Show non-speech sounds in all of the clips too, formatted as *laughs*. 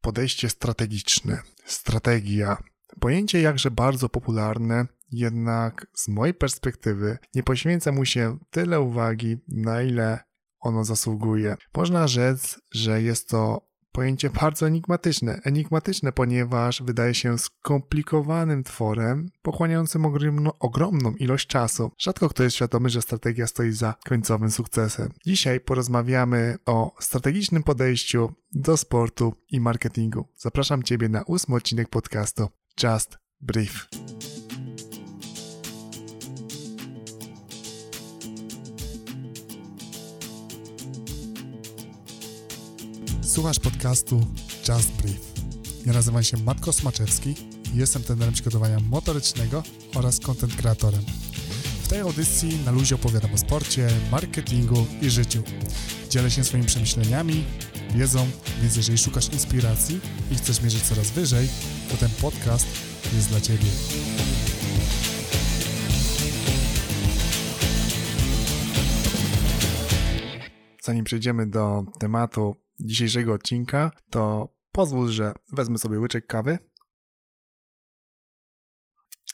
podejście strategiczne, strategia. Pojęcie jakże bardzo popularne, jednak z mojej perspektywy nie poświęca mu się tyle uwagi, na ile ono zasługuje. Można rzec, że jest to pojęcie bardzo enigmatyczne. Enigmatyczne, ponieważ wydaje się skomplikowanym tworem, pochłaniającym ogromno, ogromną ilość czasu. Rzadko kto jest świadomy, że strategia stoi za końcowym sukcesem. Dzisiaj porozmawiamy o strategicznym podejściu do sportu i marketingu. Zapraszam Ciebie na ósmy odcinek podcastu Just Brief. Słuchasz podcastu Just Brief. Ja nazywam się Matko Smaczewski i jestem trenerem przygotowania motorycznego oraz content kreatorem. W tej audycji na luzie opowiadam o sporcie, marketingu i życiu. Dzielę się swoimi przemyśleniami, wiedzą, więc jeżeli szukasz inspiracji i chcesz mierzyć coraz wyżej, to ten podcast jest dla Ciebie. Zanim przejdziemy do tematu dzisiejszego odcinka, to pozwól, że wezmę sobie łyczek kawy,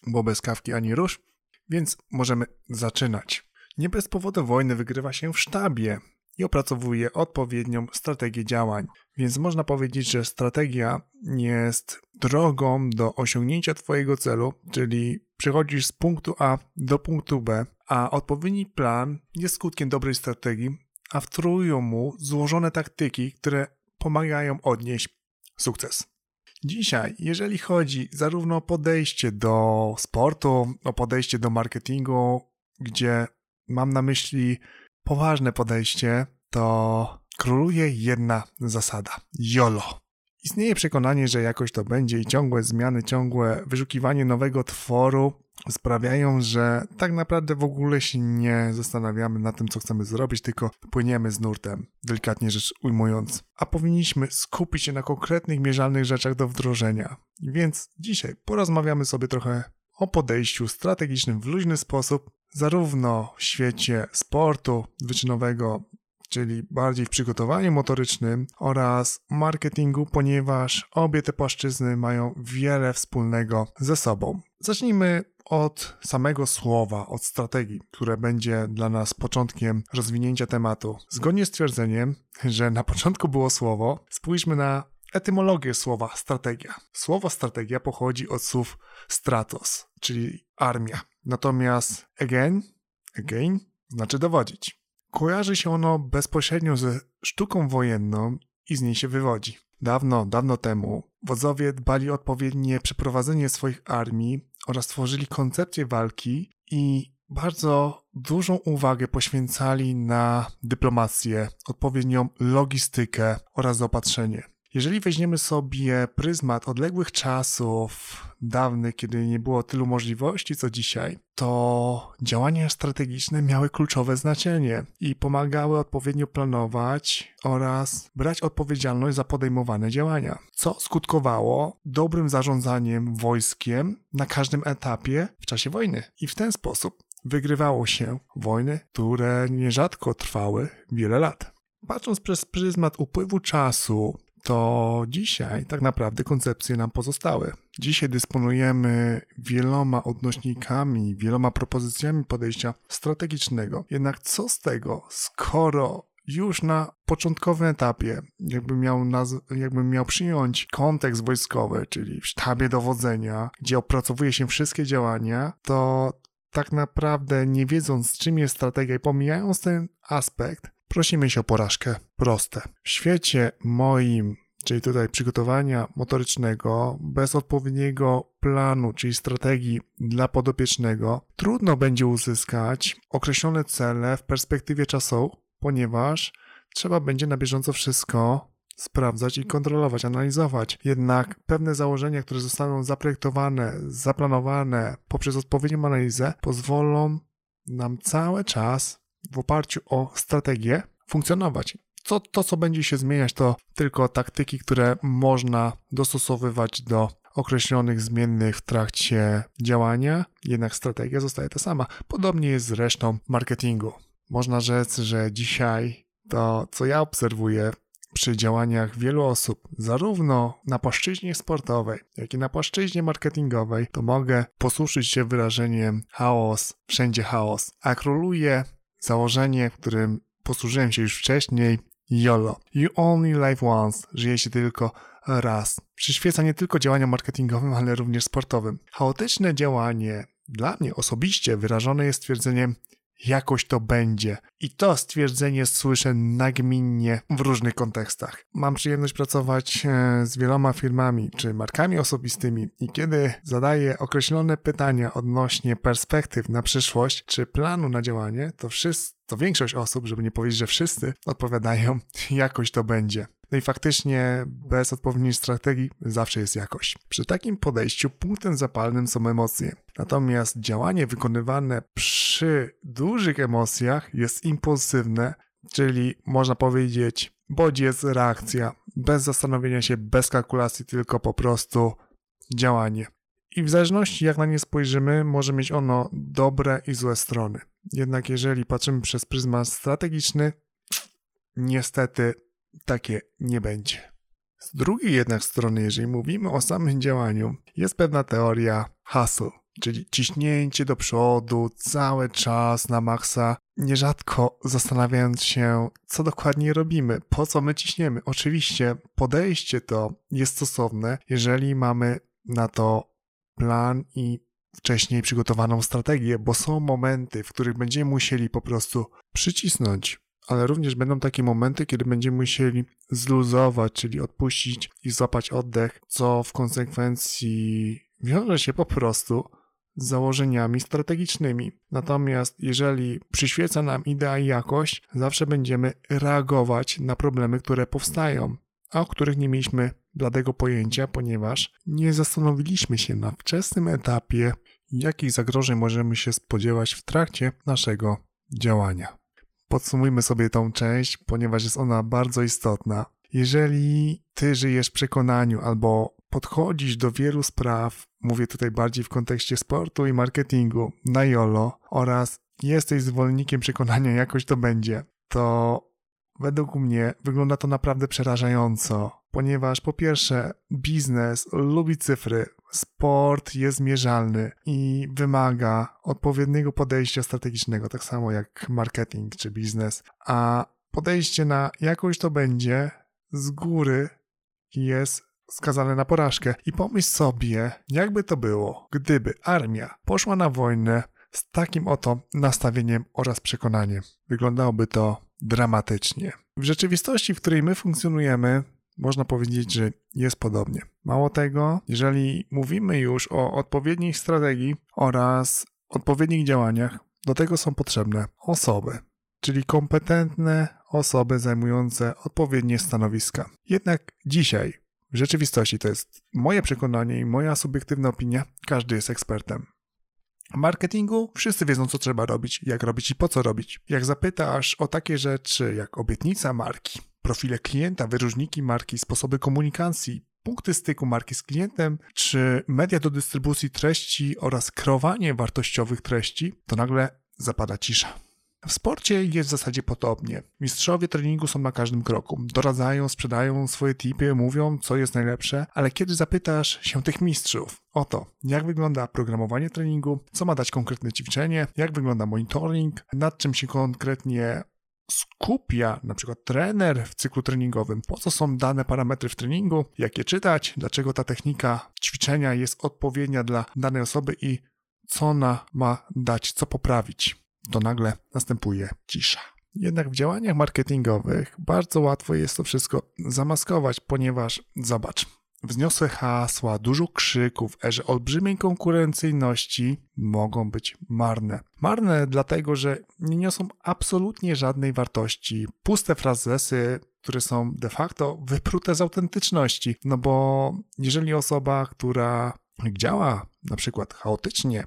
bo bez kawki ani rusz, więc możemy zaczynać. Nie bez powodu wojny wygrywa się w sztabie i opracowuje odpowiednią strategię działań. Więc można powiedzieć, że strategia jest drogą do osiągnięcia Twojego celu, czyli przechodzisz z punktu A do punktu B, a odpowiedni plan jest skutkiem dobrej strategii, a wtrują mu złożone taktyki, które pomagają odnieść sukces. Dzisiaj, jeżeli chodzi zarówno o podejście do sportu, o podejście do marketingu, gdzie mam na myśli poważne podejście, to króluje jedna zasada: YOLO. Istnieje przekonanie, że jakoś to będzie i ciągłe zmiany, ciągłe wyszukiwanie nowego tworu sprawiają, że tak naprawdę w ogóle się nie zastanawiamy nad tym, co chcemy zrobić, tylko płyniemy z nurtem, delikatnie rzecz ujmując. A powinniśmy skupić się na konkretnych, mierzalnych rzeczach do wdrożenia. Więc dzisiaj porozmawiamy sobie trochę o podejściu strategicznym w luźny sposób, zarówno w świecie sportu wyczynowego, czyli bardziej w przygotowaniu motorycznym oraz marketingu, ponieważ obie te płaszczyzny mają wiele wspólnego ze sobą. Zacznijmy od samego słowa, od strategii, które będzie dla nas początkiem rozwinięcia tematu. Zgodnie z twierdzeniem, że na początku było słowo, spójrzmy na etymologię słowa strategia. Słowo strategia pochodzi od słów stratos, czyli armia. Natomiast again, again znaczy dowodzić. Kojarzy się ono bezpośrednio ze sztuką wojenną i z niej się wywodzi. Dawno, dawno temu wodzowie dbali o odpowiednie przeprowadzenie swoich armii oraz tworzyli koncepcję walki i bardzo dużą uwagę poświęcali na dyplomację, odpowiednią logistykę oraz zaopatrzenie. Jeżeli weźmiemy sobie pryzmat odległych czasów, dawnych, kiedy nie było tylu możliwości co dzisiaj, to działania strategiczne miały kluczowe znaczenie i pomagały odpowiednio planować oraz brać odpowiedzialność za podejmowane działania, co skutkowało dobrym zarządzaniem wojskiem na każdym etapie w czasie wojny. I w ten sposób wygrywało się wojny, które nierzadko trwały wiele lat. Patrząc przez pryzmat upływu czasu, to dzisiaj tak naprawdę koncepcje nam pozostały. Dzisiaj dysponujemy wieloma odnośnikami, wieloma propozycjami podejścia strategicznego. Jednak co z tego, skoro już na początkowym etapie, jakbym miał, naz- jakbym miał przyjąć kontekst wojskowy, czyli w sztabie dowodzenia, gdzie opracowuje się wszystkie działania, to tak naprawdę nie wiedząc czym jest strategia i pomijając ten aspekt, prosimy się o porażkę. Proste. W świecie moim, czyli tutaj przygotowania motorycznego, bez odpowiedniego planu, czyli strategii dla podopiecznego, trudno będzie uzyskać określone cele w perspektywie czasu, ponieważ trzeba będzie na bieżąco wszystko sprawdzać i kontrolować, analizować. Jednak pewne założenia, które zostaną zaprojektowane, zaplanowane poprzez odpowiednią analizę, pozwolą nam cały czas w oparciu o strategię funkcjonować. Co, to, co będzie się zmieniać, to tylko taktyki, które można dostosowywać do określonych zmiennych w trakcie działania, jednak strategia zostaje ta sama. Podobnie jest z resztą marketingu. Można rzec, że dzisiaj to, co ja obserwuję, przy działaniach wielu osób, zarówno na płaszczyźnie sportowej, jak i na płaszczyźnie marketingowej, to mogę posłużyć się wyrażeniem chaos, wszędzie chaos, a króluje założenie, którym posłużyłem się już wcześniej, YOLO. You only live once. Żyje się tylko raz. Przyświeca nie tylko działaniom marketingowym, ale również sportowym. Chaotyczne działanie dla mnie osobiście wyrażone jest stwierdzeniem jakoś to będzie. I to stwierdzenie słyszę nagminnie w różnych kontekstach. Mam przyjemność pracować e, z wieloma firmami czy markami osobistymi i kiedy zadaję określone pytania odnośnie perspektyw na przyszłość czy planu na działanie, to wszyscy to większość osób, żeby nie powiedzieć, że wszyscy odpowiadają, *laughs* jakoś to będzie. No i faktycznie bez odpowiedniej strategii zawsze jest jakość. Przy takim podejściu punktem zapalnym są emocje. Natomiast działanie wykonywane przy dużych emocjach jest impulsywne, czyli można powiedzieć bodziec, reakcja, bez zastanowienia się, bez kalkulacji, tylko po prostu działanie. I w zależności jak na nie spojrzymy, może mieć ono dobre i złe strony. Jednak jeżeli patrzymy przez pryzmat strategiczny, niestety takie nie będzie. Z drugiej jednak strony, jeżeli mówimy o samym działaniu, jest pewna teoria hustle, czyli ciśnięcie do przodu cały czas na maksa, nierzadko zastanawiając się, co dokładnie robimy, po co my ciśniemy. Oczywiście podejście to jest stosowne, jeżeli mamy na to plan i wcześniej przygotowaną strategię, bo są momenty, w których będziemy musieli po prostu przycisnąć, ale również będą takie momenty, kiedy będziemy musieli zluzować, czyli odpuścić i złapać oddech, co w konsekwencji wiąże się po prostu z założeniami strategicznymi. Natomiast jeżeli przyświeca nam idea i jakość, zawsze będziemy reagować na problemy, które powstają, a o których nie mieliśmy bladego pojęcia, ponieważ nie zastanowiliśmy się na wczesnym etapie, jakich zagrożeń możemy się spodziewać w trakcie naszego działania. Podsumujmy sobie tą część, ponieważ jest ona bardzo istotna. Jeżeli ty żyjesz w przekonaniu albo podchodzisz do wielu spraw, mówię tutaj bardziej w kontekście sportu i marketingu, na YOLO oraz jesteś zwolennikiem przekonania, jakoś to będzie, to według mnie wygląda to naprawdę przerażająco, ponieważ po pierwsze biznes lubi cyfry, sport jest mierzalny i wymaga odpowiedniego podejścia strategicznego, tak samo jak marketing czy biznes, a podejście na jakoś to będzie z góry jest skazane na porażkę. I pomyśl sobie, jakby to było, gdyby armia poszła na wojnę z takim oto nastawieniem oraz przekonaniem. Wyglądałoby to dramatycznie. W rzeczywistości, w której my funkcjonujemy, można powiedzieć, że jest podobnie. Mało tego, jeżeli mówimy już o odpowiedniej strategii oraz odpowiednich działaniach, do tego są potrzebne osoby, czyli kompetentne osoby zajmujące odpowiednie stanowiska. Jednak dzisiaj, w rzeczywistości, to jest moje przekonanie i moja subiektywna opinia, każdy jest ekspertem. W marketingu wszyscy wiedzą, co trzeba robić, jak robić i po co robić. Jak zapytasz o takie rzeczy jak obietnica marki, profile klienta, wyróżniki marki, sposoby komunikacji, punkty styku marki z klientem, czy media do dystrybucji treści oraz kreowanie wartościowych treści, to nagle zapada cisza. W sporcie jest w zasadzie podobnie. Mistrzowie treningu są na każdym kroku. Doradzają, sprzedają swoje tipy, mówią, co jest najlepsze, ale kiedy zapytasz się tych mistrzów o to, jak wygląda programowanie treningu, co ma dać konkretne ćwiczenie, jak wygląda monitoring, nad czym się konkretnie skupia na przykład trener w cyklu treningowym, po co są dane parametry w treningu, jak je czytać, dlaczego ta technika ćwiczenia jest odpowiednia dla danej osoby i co ona ma dać, co poprawić? To nagle następuje cisza. Jednak w działaniach marketingowych bardzo łatwo jest to wszystko zamaskować, ponieważ zobacz, wzniosłe hasła, dużo krzyków, erze olbrzymiej konkurencyjności mogą być marne. Marne dlatego, że nie niosą absolutnie żadnej wartości. Puste frazesy, które są de facto wyprute z autentyczności. No bo jeżeli osoba, która działa na przykład chaotycznie,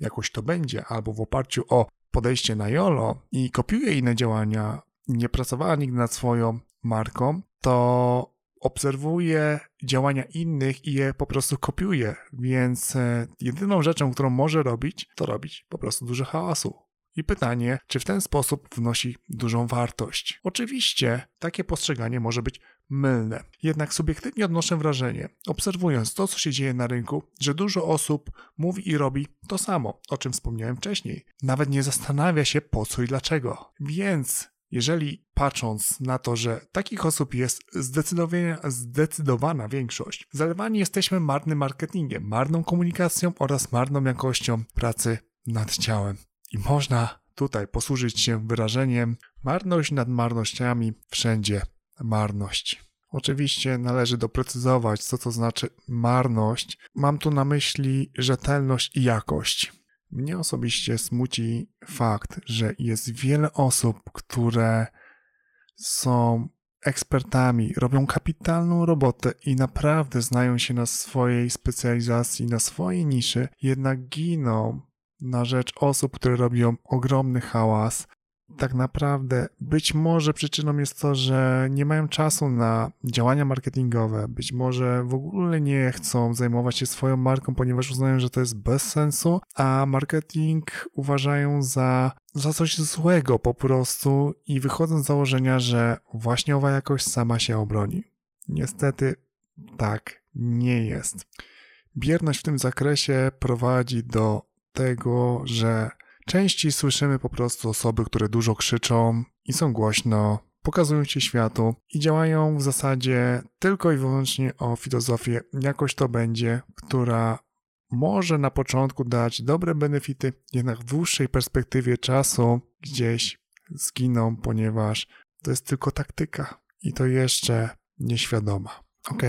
jakoś to będzie, albo w oparciu o podejście na YOLO i kopiuje inne działania, nie pracowała nigdy nad swoją marką, to obserwuje działania innych i je po prostu kopiuje. Więc e, jedyną rzeczą, którą może robić, to robić po prostu dużo chaosu. I pytanie, czy w ten sposób wnosi dużą wartość? Oczywiście takie postrzeganie może być mylne. Jednak subiektywnie odnoszę wrażenie, obserwując to, co się dzieje na rynku, że dużo osób mówi i robi to samo, o czym wspomniałem wcześniej. Nawet nie zastanawia się po co i dlaczego. Więc jeżeli patrząc na to, że takich osób jest zdecydowana, większość, zalewani jesteśmy marnym marketingiem, marną komunikacją oraz marną jakością pracy nad ciałem. I można tutaj posłużyć się wyrażeniem marność nad marnościami, wszędzie marność. Oczywiście należy doprecyzować, co to znaczy marność. Mam tu na myśli rzetelność i jakość. Mnie osobiście smuci fakt, że jest wiele osób, które są ekspertami, robią kapitalną robotę i naprawdę znają się na swojej specjalizacji, na swojej niszy, jednak giną na rzecz osób, które robią ogromny hałas, tak naprawdę być może przyczyną jest to, że nie mają czasu na działania marketingowe, być może w ogóle nie chcą zajmować się swoją marką, ponieważ uznają, że to jest bez sensu, a marketing uważają za, za coś złego po prostu i wychodzą z założenia, że właśnie owa jakość sama się obroni. Niestety tak nie jest. Bierność w tym zakresie prowadzi do tego, że Częściej słyszymy po prostu osoby, które dużo krzyczą i są głośno, pokazują się światu i działają w zasadzie tylko i wyłącznie o filozofię, jakoś to będzie, która może na początku dać dobre benefity, jednak w dłuższej perspektywie czasu gdzieś zginą, ponieważ to jest tylko taktyka i to jeszcze nieświadoma. Ok,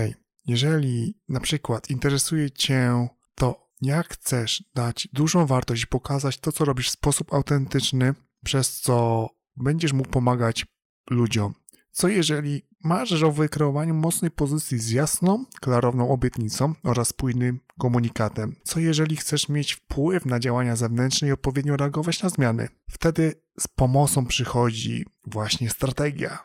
jeżeli na przykład interesuje Cię to, jak chcesz dać dużą wartość i pokazać to, co robisz w sposób autentyczny, przez co będziesz mógł pomagać ludziom. Co jeżeli marzysz o wykreowaniu mocnej pozycji z jasną, klarowną obietnicą oraz spójnym komunikatem? Co jeżeli chcesz mieć wpływ na działania zewnętrzne i odpowiednio reagować na zmiany? Wtedy z pomocą przychodzi właśnie strategia.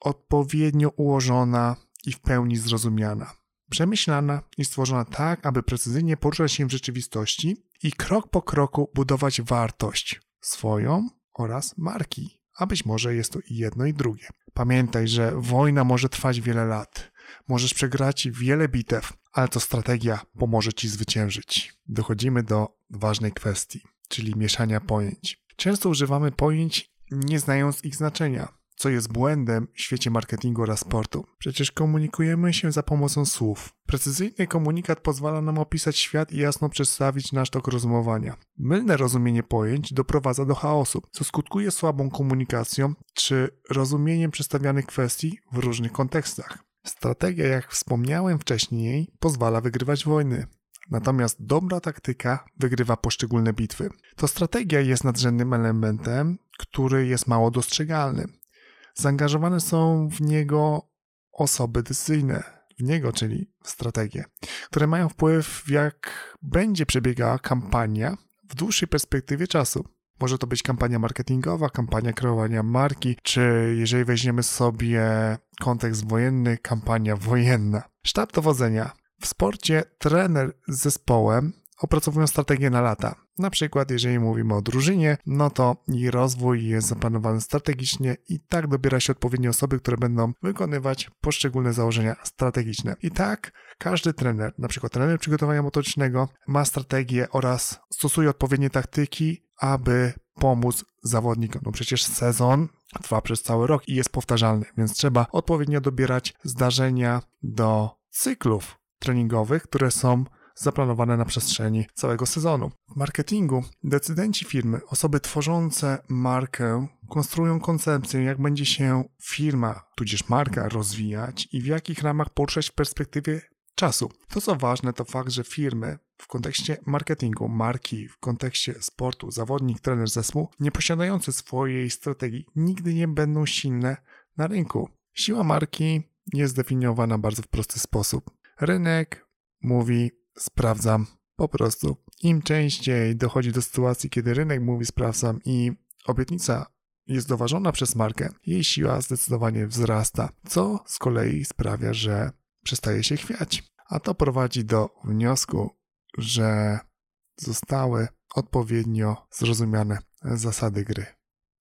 Odpowiednio ułożona i w pełni zrozumiana przemyślana i stworzona tak, aby precyzyjnie poruszać się w rzeczywistości i krok po kroku budować wartość swoją oraz marki. A być może jest to i jedno i drugie. Pamiętaj, że wojna może trwać wiele lat. Możesz przegrać wiele bitew, ale to strategia pomoże ci zwyciężyć. Dochodzimy do ważnej kwestii, czyli mieszania pojęć. Często używamy pojęć nie znając ich znaczenia co jest błędem w świecie marketingu oraz sportu. Przecież komunikujemy się za pomocą słów. Precyzyjny komunikat pozwala nam opisać świat i jasno przedstawić nasz tok rozumowania. Mylne rozumienie pojęć doprowadza do chaosu, co skutkuje słabą komunikacją czy rozumieniem przedstawianych kwestii w różnych kontekstach. Strategia, jak wspomniałem wcześniej, pozwala wygrywać wojny. Natomiast dobra taktyka wygrywa poszczególne bitwy. To strategia jest nadrzędnym elementem, który jest mało dostrzegalny. Zaangażowane są w niego osoby decyzyjne, w niego, czyli w strategię, które mają wpływ, jak będzie przebiegała kampania w dłuższej perspektywie czasu. Może to być kampania marketingowa, kampania kreowania marki, czy jeżeli weźmiemy sobie kontekst wojenny, kampania wojenna. Sztab dowodzenia. W sporcie trener z zespołem opracowują strategię na lata. Na przykład, jeżeli mówimy o drużynie, no to jej rozwój jest zaplanowany strategicznie i tak dobiera się odpowiednie osoby, które będą wykonywać poszczególne założenia strategiczne. I tak każdy trener, na przykład trener przygotowania motorycznego, ma strategię oraz stosuje odpowiednie taktyki, aby pomóc zawodnikom. No przecież sezon trwa przez cały rok i jest powtarzalny, więc trzeba odpowiednio dobierać zdarzenia do cyklów treningowych, które są zaplanowane na przestrzeni całego sezonu. W marketingu decydenci firmy, osoby tworzące markę, konstruują koncepcję, jak będzie się firma, tudzież marka rozwijać i w jakich ramach poruszać w perspektywie czasu. To co ważne, to fakt, że firmy w kontekście marketingu, marki, w kontekście sportu, zawodnik, trener, zespół, nie posiadające swojej strategii, nigdy nie będą silne na rynku. Siła marki jest zdefiniowana bardzo w prosty sposób. Rynek mówi sprawdzam po prostu. Im częściej dochodzi do sytuacji, kiedy rynek mówi sprawdzam i obietnica jest doważona przez markę, jej siła zdecydowanie wzrasta, co z kolei sprawia, że przestaje się chwiać. A to prowadzi do wniosku, że zostały odpowiednio zrozumiane zasady gry.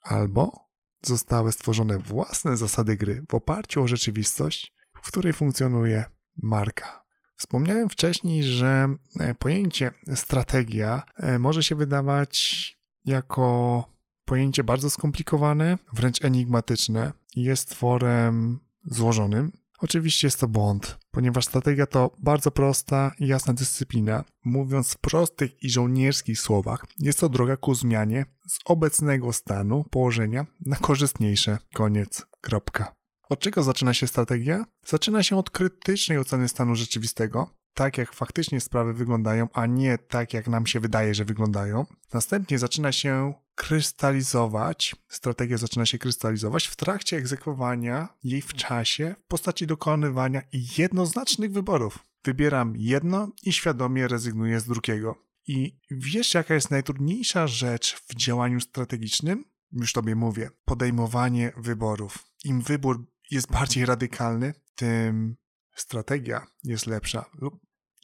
Albo zostały stworzone własne zasady gry w oparciu o rzeczywistość, w której funkcjonuje marka. Wspomniałem wcześniej, że e, pojęcie strategia e, może się wydawać jako pojęcie bardzo skomplikowane, wręcz enigmatyczne i jest tworem złożonym. Oczywiście jest to błąd, ponieważ strategia to bardzo prosta i jasna dyscyplina. Mówiąc w prostych i żołnierskich słowach, jest to droga ku zmianie z obecnego stanu położenia na korzystniejsze. Koniec. Kropka. Od czego zaczyna się strategia? Zaczyna się od krytycznej oceny stanu rzeczywistego, tak jak faktycznie sprawy wyglądają, a nie tak jak nam się wydaje, że wyglądają. Następnie zaczyna się krystalizować, strategia zaczyna się krystalizować w trakcie egzekwowania jej w czasie w postaci dokonywania jednoznacznych wyborów. Wybieram jedno i świadomie rezygnuję z drugiego. I wiesz, jaka jest najtrudniejsza rzecz w działaniu strategicznym? Już tobie mówię. Podejmowanie wyborów. Im wybór jest bardziej radykalny, tym strategia jest lepsza lub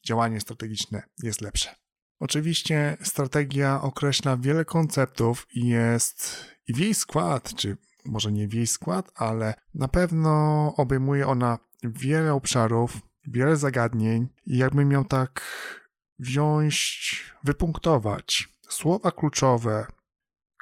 działanie strategiczne jest lepsze. Oczywiście strategia określa wiele konceptów i jest i w jej skład, czy może nie w jej skład, ale na pewno obejmuje ona wiele obszarów, wiele zagadnień i jakbym miał tak wziąć, wypunktować słowa kluczowe,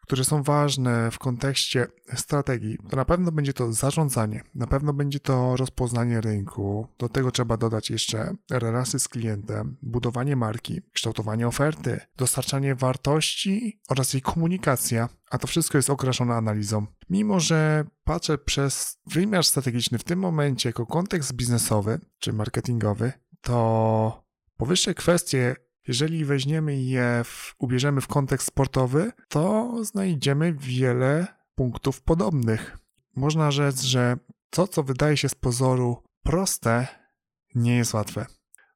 które są ważne w kontekście strategii, to na pewno będzie to zarządzanie, na pewno będzie to rozpoznanie rynku. Do tego trzeba dodać jeszcze relacje z klientem, budowanie marki, kształtowanie oferty, dostarczanie wartości oraz jej komunikacja, a to wszystko jest okraszone analizą. Mimo, że patrzę przez wymiar strategiczny w tym momencie jako kontekst biznesowy czy marketingowy, to powyższe kwestie jeżeli weźmiemy je, w, ubierzemy w kontekst sportowy, to znajdziemy wiele punktów podobnych. Można rzec, że to, co wydaje się z pozoru proste, nie jest łatwe,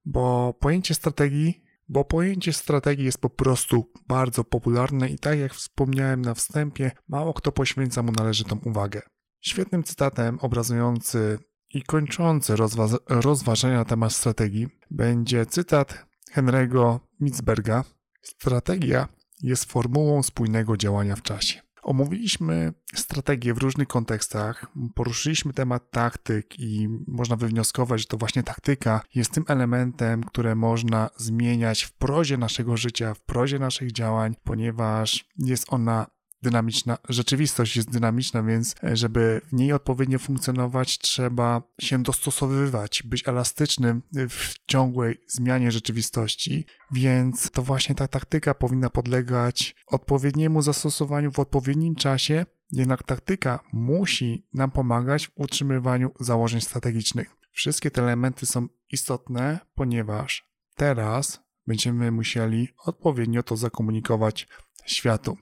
bo pojęcie strategii, bo pojęcie strategii jest po prostu bardzo popularne i tak jak wspomniałem na wstępie, mało kto poświęca mu należytą uwagę. Świetnym cytatem obrazujący i kończący rozwa- rozważania na temat strategii będzie cytat Henry'ego Mitzberga, strategia jest formułą spójnego działania w czasie. Omówiliśmy strategię w różnych kontekstach, poruszyliśmy temat taktyk i można wywnioskować, że to właśnie taktyka jest tym elementem, które można zmieniać w prozie naszego życia, w prozie naszych działań, ponieważ jest ona dynamiczna, rzeczywistość jest dynamiczna, więc e, żeby w niej odpowiednio funkcjonować, trzeba się dostosowywać, być elastycznym w ciągłej zmianie rzeczywistości, więc to właśnie ta taktyka powinna podlegać odpowiedniemu zastosowaniu w odpowiednim czasie, jednak taktyka musi nam pomagać w utrzymywaniu założeń strategicznych. Wszystkie te elementy są istotne, ponieważ teraz będziemy musieli odpowiednio to zakomunikować światu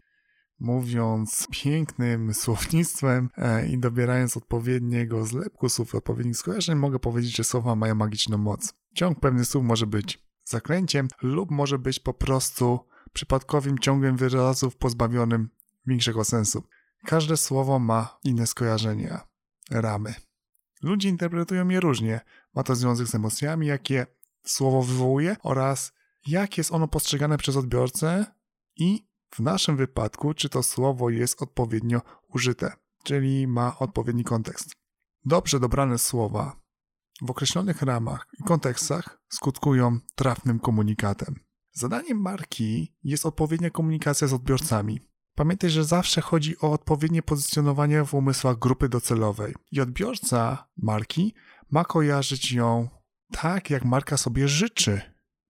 mówiąc pięknym słownictwem e, i dobierając odpowiedniego zlepku słów, odpowiednich skojarzeń, mogę powiedzieć, że słowa mają magiczną moc. Ciąg pewnych słów może być zaklęciem lub może być po prostu przypadkowym ciągiem wyrazów pozbawionym większego sensu. Każde słowo ma inne skojarzenia, ramy. Ludzie interpretują je różnie. Ma to związek z emocjami, jakie słowo wywołuje oraz jak jest ono postrzegane przez odbiorcę i w naszym wypadku, czy to słowo jest odpowiednio użyte, czyli ma odpowiedni kontekst. Dobrze dobrane słowa w określonych ramach i kontekstach skutkują trafnym komunikatem. Zadaniem marki jest odpowiednia komunikacja z odbiorcami. Pamiętaj, że zawsze chodzi o odpowiednie pozycjonowanie w umysłach grupy docelowej i odbiorca marki ma kojarzyć ją tak, jak marka sobie życzy,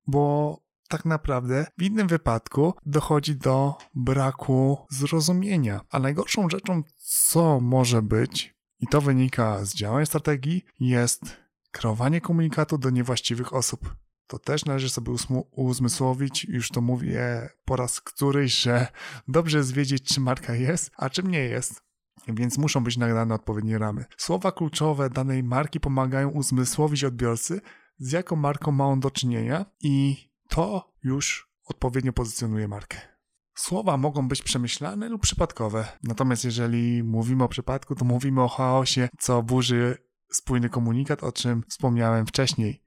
bo tak naprawdę w innym wypadku dochodzi do braku zrozumienia. A najgorszą rzeczą, co może być, i to wynika z działań strategii, jest kreowanie komunikatu do niewłaściwych osób. To też należy sobie uzmysłowić, już to mówię po raz któryś, że dobrze jest wiedzieć, czy marka jest, a czym nie jest więc muszą być nagrane odpowiednie ramy. Słowa kluczowe danej marki pomagają uzmysłowić odbiorcy, z jaką marką ma on do czynienia i to już odpowiednio pozycjonuje markę. Słowa mogą być przemyślane lub przypadkowe, natomiast jeżeli mówimy o przypadku, to mówimy o chaosie, co burzy spójny komunikat, o czym wspomniałem wcześniej.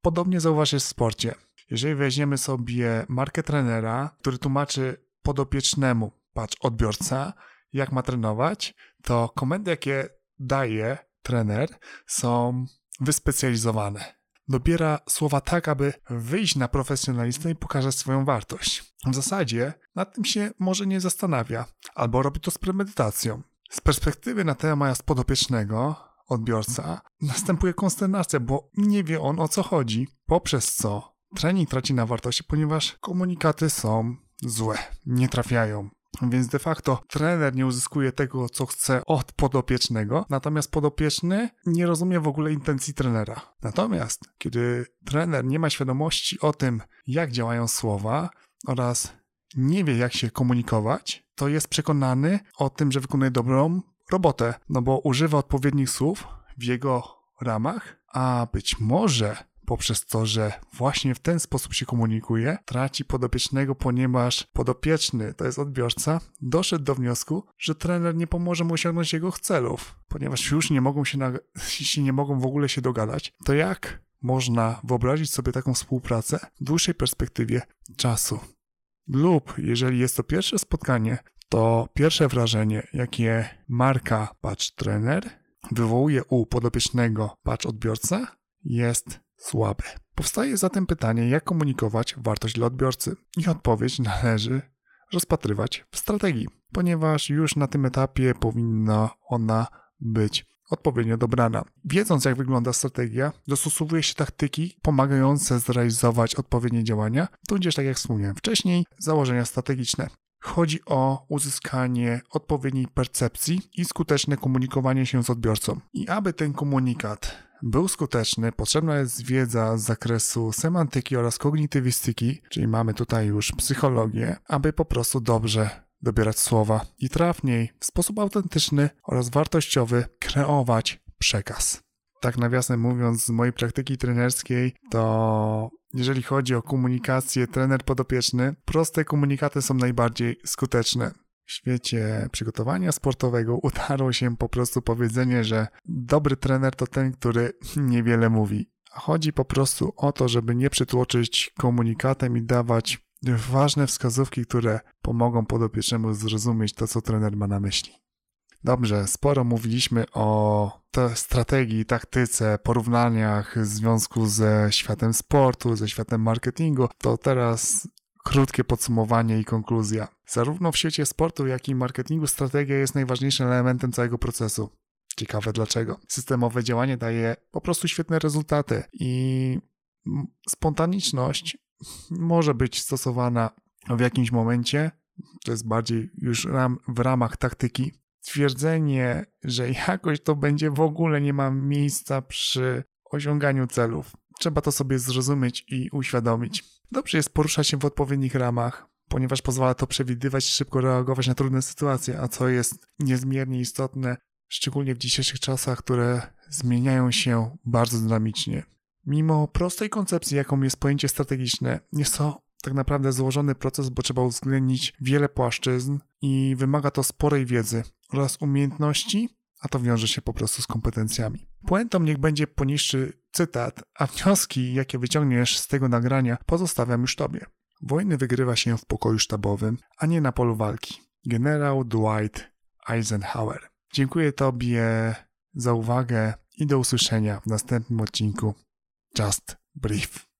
Podobnie zauważysz w sporcie. Jeżeli weźmiemy sobie markę trenera, który tłumaczy podopiecznemu, patrz, odbiorca, jak ma trenować, to komendy, jakie daje trener, są wyspecjalizowane. Dobiera słowa tak, aby wyjść na profesjonalistę i pokazać swoją wartość. W zasadzie nad tym się może nie zastanawia, albo robi to z premedytacją. Z perspektywy na temat podopiecznego, odbiorca, następuje konsternacja, bo nie wie on o co chodzi, poprzez co trening traci na wartości, ponieważ komunikaty są złe, nie trafiają. Więc de facto trener nie uzyskuje tego, co chce od podopiecznego, natomiast podopieczny nie rozumie w ogóle intencji trenera. Natomiast kiedy trener nie ma świadomości o tym, jak działają słowa oraz nie wie, jak się komunikować, to jest przekonany o tym, że wykonuje dobrą robotę, no bo używa odpowiednich słów w jego ramach, a być może poprzez to, że właśnie w ten sposób się komunikuje, traci podopiecznego, ponieważ podopieczny, to jest odbiorca, doszedł do wniosku, że trener nie pomoże mu osiągnąć jego celów, ponieważ już nie mogą się, jeśli *laughs* nie mogą w ogóle się dogadać, to jak można wyobrazić sobie taką współpracę w dłuższej perspektywie czasu? Lub jeżeli jest to pierwsze spotkanie, to pierwsze wrażenie, jakie marka Patch Trener wywołuje u podopiecznego Patch Odbiorca, jest słabe. Powstaje zatem pytanie, jak komunikować wartość dla odbiorcy. I odpowiedź należy rozpatrywać w strategii, ponieważ już na tym etapie powinna ona być odpowiednio dobrana. Wiedząc, jak wygląda strategia, dostosowuje się taktyki pomagające zrealizować odpowiednie działania, tudzież, tak jak wspomniałem wcześniej, założenia strategiczne. Chodzi o uzyskanie odpowiedniej percepcji i skuteczne komunikowanie się z odbiorcą. I aby ten komunikat był skuteczny, potrzebna jest wiedza z zakresu semantyki oraz kognitywistyki, czyli mamy tutaj już psychologię, aby po prostu dobrze dobierać słowa i trafniej, w sposób autentyczny oraz wartościowy kreować przekaz. Tak nawiasem mówiąc, z mojej praktyki trenerskiej, to jeżeli chodzi o komunikację trener podopieczny, proste komunikaty są najbardziej skuteczne. W świecie przygotowania sportowego *laughs* utarło się po prostu powiedzenie, że dobry trener to ten, który *laughs* niewiele mówi. Chodzi po prostu o to, żeby nie przytłoczyć komunikatem i dawać ważne wskazówki, które pomogą podopiecznemu zrozumieć to, co trener ma na myśli. Dobrze, sporo mówiliśmy o strategii, taktyce, porównaniach w związku ze światem sportu, ze światem marketingu. To teraz krótkie podsumowanie i konkluzja. Zarówno w świecie sportu, jak i marketingu strategia jest najważniejszym elementem całego procesu. Ciekawe dlaczego. Systemowe działanie daje po prostu świetne rezultaty i spontaniczność może być stosowana w jakimś momencie, to jest bardziej już ram, w ramach taktyki. Twierdzenie, że jakoś to będzie w ogóle nie ma miejsca przy osiąganiu celów. Trzeba to sobie zrozumieć i uświadomić. Dobrze jest poruszać się w odpowiednich ramach, ponieważ pozwala to przewidywać i szybko reagować na trudne sytuacje, a co jest niezmiernie istotne, szczególnie w dzisiejszych czasach, które zmieniają się bardzo dynamicznie. Mimo prostej koncepcji, jaką jest pojęcie strategiczne, jest to tak naprawdę złożony proces, bo trzeba uwzględnić wiele płaszczyzn i wymaga to sporej wiedzy oraz umiejętności, a to wiąże się po prostu z kompetencjami. Puentą niech będzie poniższy cytat, a wnioski, jakie wyciągniesz z tego nagrania, pozostawiam już Tobie. Wojny wygrywa się w pokoju sztabowym, a nie na polu walki. Generał Dwight Eisenhower. Dziękuję Tobie za uwagę i do usłyszenia w następnym odcinku Just Brief.